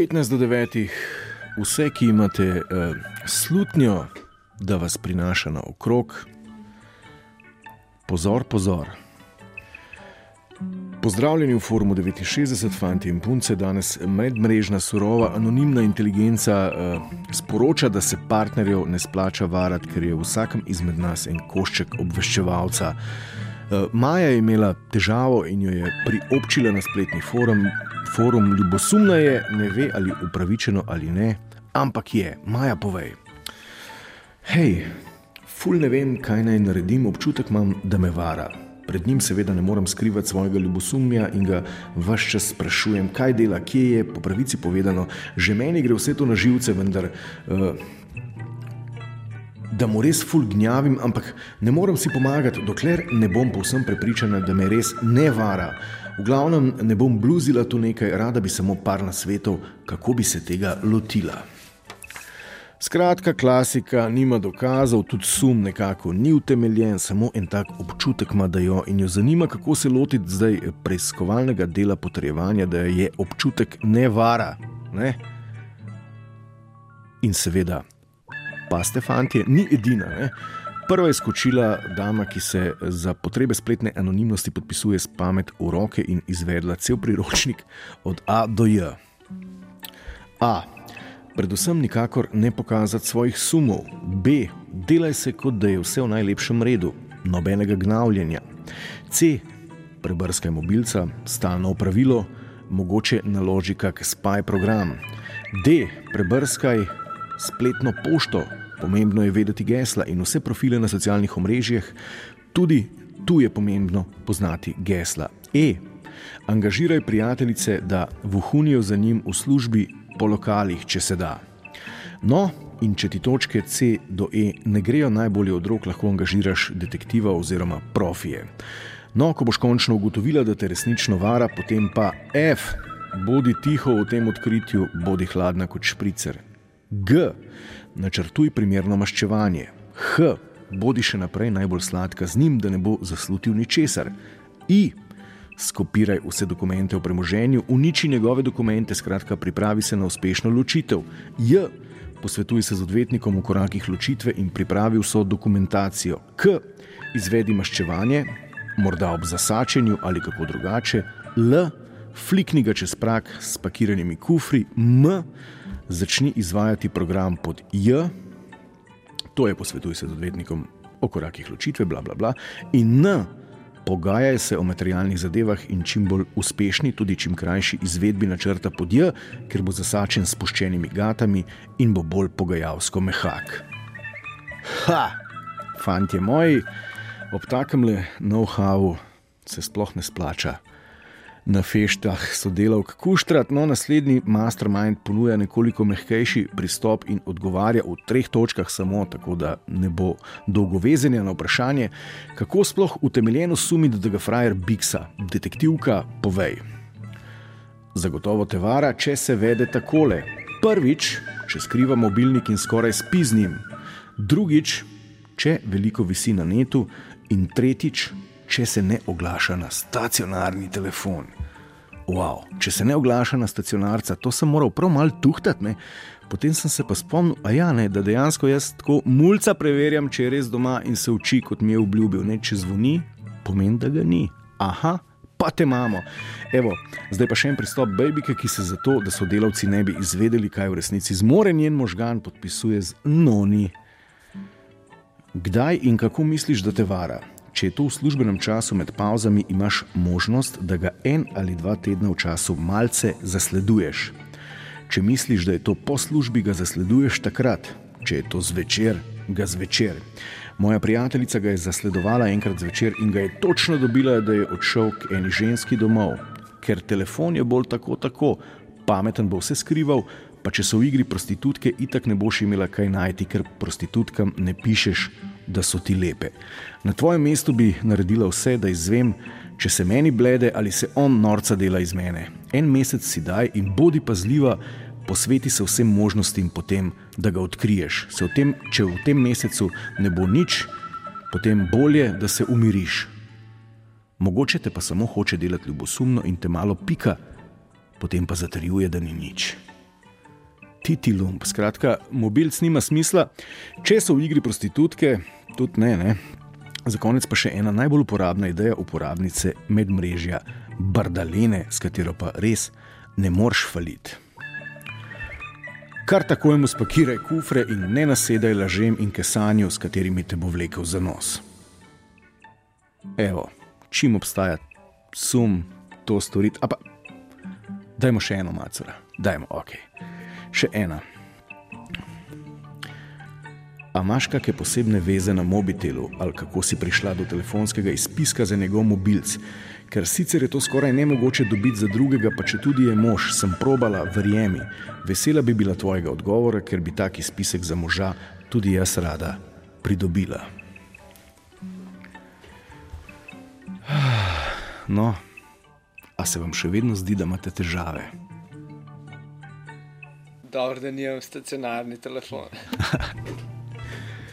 15 do 9, vse, ki imate uh, slutnjo, da vas prinaša na okrog, pozor, pozor. Pozdravljeni v forumu 69, fanti in punce. Danes medmrežna, surova, anonimna inteligenca uh, sporoča, da se partnerjev ne splača varati, ker je v vsakem izmed nas en košček obveščevalca. Uh, Maja je imela težavo in jo je priobčila na spletni forum. Forum ljubosumna je, ne ve ali upravičeno ali ne, ampak je, Maja povej. Hej, ful ne vem, kaj naj naredim, občutek imam, da me vara. Pred njim seveda ne morem skrivati svojega ljubosumja in ga vse čas sprašujem, kaj dela, kje je, po pravici povedano, že meni gre vse to na živce, vendar. Uh, Da mu res ful gnjavim, ampak ne morem si pomagati, dokler ne bom povsem prepričana, da me res ne vara. V glavnem ne bom bluzila tu nekaj, rada bi samo par na svetu, kako bi se tega lotila. Skratka, klasika, nima dokazov, tudi sum nekako ni utemeljen, samo en tak občutek ima, da jo in jo zanima, kako se lotiti zdaj preiskovalnega dela potrjevanja, da je občutek nevara. Ne? In seveda, pa ste fanti, ni edina. Ne? Prva je skočila dama, ki se za potrebe spletne anonimnosti podpisuje s pamet v roke in izvedla cel priročnik od A do J. A. Predvsem nikakor ne pokazati svojih sumov, B, delaj se kot da je vse v najlepšem redu, nobenega gnavljenja, C, prebrskaj mobilca, stalno pravilo, mogoče naloži kak spaj program, D, prebrskaj spletno pošto, pomembno je vedeti gesla in vse profile na socialnih omrežjih, tudi tu je pomembno poznati gesla. E, angažiraj prijateljice, da vuhunijo za njim v službi po lokalih, če se da. No, in če ti točke C do E ne grejo najbolje od rok, lahko angažiraš detektiva oziroma profije. No, ko boš končno ugotovila, da te resnično vara, potem pa F, bodi tiho v tem odkritju, bodi hladna kot špricer. G, načrtuj primerno maščevanje. H, bodi še naprej najbolj sladka z njim, da ne bo zaslutil ničesar. I, skopiraj vse dokumente o premoženju, uniči njegove dokumente, skratka, pripravi se na uspešno ločitev. J. Posvetuj se z odvetnikom v korakih ločitve in pripravi vso dokumentacijo. K. Izvedi maščevanje, morda ob zasačenju ali kako drugače. L. Flikni ga čez prak s pakiranimi kufri. M. Začni izvajati program pod J. To je posvetuj se z odvetnikom o korakih ločitve, bla bla bla. In N pogajaj se o materialnih zadevah in čim bolj uspešni, tudi čim krajši izvedbi načrta podj, ker bo zasačen s puščenimi gatami in bo bolj pogajalsko mehak. Ha, fantje moji, ob takem le know-howu se sploh ne splača na feštah sodelavk Kuštrat. No, naslednji mastermind ponuja nekoliko mehkejši pristop in odgovarja v treh točkah, samo tako, da ne bo dolgovezenja na vprašanje, kako sploh utemeljeno sumiti, da ga frajer Biksa, detektivka, povej. Zagotovo te vara, če se vede takole. Prvič, če skriva mobilnik in skoraj spi z njim. Drugič, če veliko visi na netu. In tretjič, če se ne oglaša na stacionarni telefon. Wow, če se ne oglaša na stacionarca, to sem moral prav malo tuhtati. Potem sem se pa spomnil, ja, ne, da dejansko jaz tako mulca preverjam, če je res doma in se uči, kot mi je obljubil. Ne, če zvoni, pomeni, da ga ni. Aha, pa te imamo. Evo, zdaj pa še en pristop babike, ki se zato, da so delavci ne bi izvedeli, kaj v resnici zmore njen možgan, podpisuje z noni. Kdaj in kako misliš, da te vara? Če je to v službenem času med pauzami, imaš možnost, da ga en ali dva tedna v času malce zasleduješ. Če misliš, da je to po službi, ga zasleduješ takrat, če je to zvečer, ga zvečer. Moja prijateljica ga je zasledovala enkrat zvečer in ga je točno dobila, da je odšel k eni ženski domov, ker telefon je bolj tako, tako, pameten bo vse skrival. Pa če so v igri prostitutke, itak ne boš imela kaj najti, ker prostitutkam ne pišeš da so ti lepe. Na tvojem mestu bi naredila vse, da izvem, če se meni blede ali se on norca dela iz mene. En mesec si daj in bodi pazljiva, posveti se vsem možnostim, potem, da ga odkriješ. V tem, če v tem mesecu ne bo nič, potem bolje, da se umiriš. Mogoče te pa samo hoče delati ljubosumno in te malo pika, potem pa zatrjuje, da ni nič. Titi lump. Skratka, mobilc nima smisla, če so v igri prostitutke, tudi ne. ne. Za konec pa še ena najbolj uporabna ideja uporabnice medmrežja Bardalene, s katero pa res ne moreš faliti. Kar takoj mu spakiraj kufre in ne nasedaj lažem in kesanju, s katerimi te bo vlekel za nos. Evo, čim obstaja sum to storiti, a pa dajmo še eno macora, dajmo, ok. Še ena. A imaš kakšne posebne veze na mobitelu ali kako si prišla do telefonskega izpiska za njegov mobilc? Ker sicer je to skoraj nemogoče dobiti za drugega, pa če tudi je mož, sem probala, verjemi. Vesela bi bila tvojega odgovora, ker bi taki spisek za moža tudi jaz rada pridobila. No, a se vam še vedno zdi, da imate težave? Dobro, da nimam stacionarni telefon.